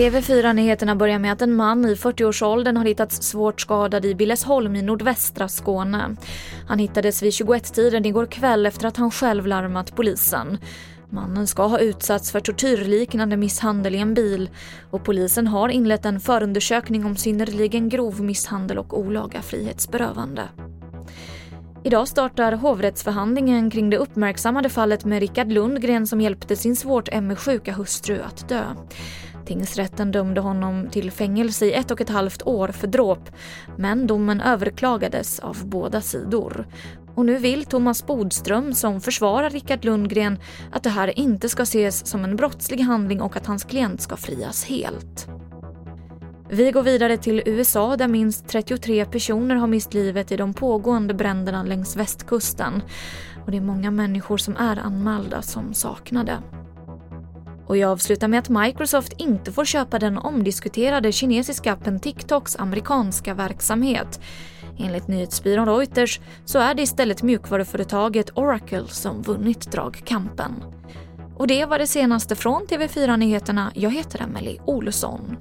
TV4-nyheterna börjar med att en man i 40-årsåldern har hittats svårt skadad i Billesholm i nordvästra Skåne. Han hittades vid 21-tiden igår kväll efter att han själv larmat polisen. Mannen ska ha utsatts för tortyrliknande misshandel i en bil och polisen har inlett en förundersökning om synnerligen grov misshandel och olaga frihetsberövande. Idag startar hovrättsförhandlingen kring det uppmärksammade fallet med Rickard Lundgren som hjälpte sin svårt ME-sjuka hustru att dö. Tingsrätten dömde honom till fängelse i ett och ett halvt år för dråp men domen överklagades av båda sidor. Och nu vill Thomas Bodström, som försvarar Rickard Lundgren, att det här inte ska ses som en brottslig handling och att hans klient ska frias helt. Vi går vidare till USA där minst 33 personer har mist livet i de pågående bränderna längs västkusten. Och det är många människor som är anmälda som saknade. Och jag avslutar med att Microsoft inte får köpa den omdiskuterade kinesiska appen TikToks amerikanska verksamhet. Enligt nyhetsbyrån Reuters så är det istället mjukvaruföretaget Oracle som vunnit dragkampen. Och det var det senaste från TV4 Nyheterna. Jag heter Emily Olsson.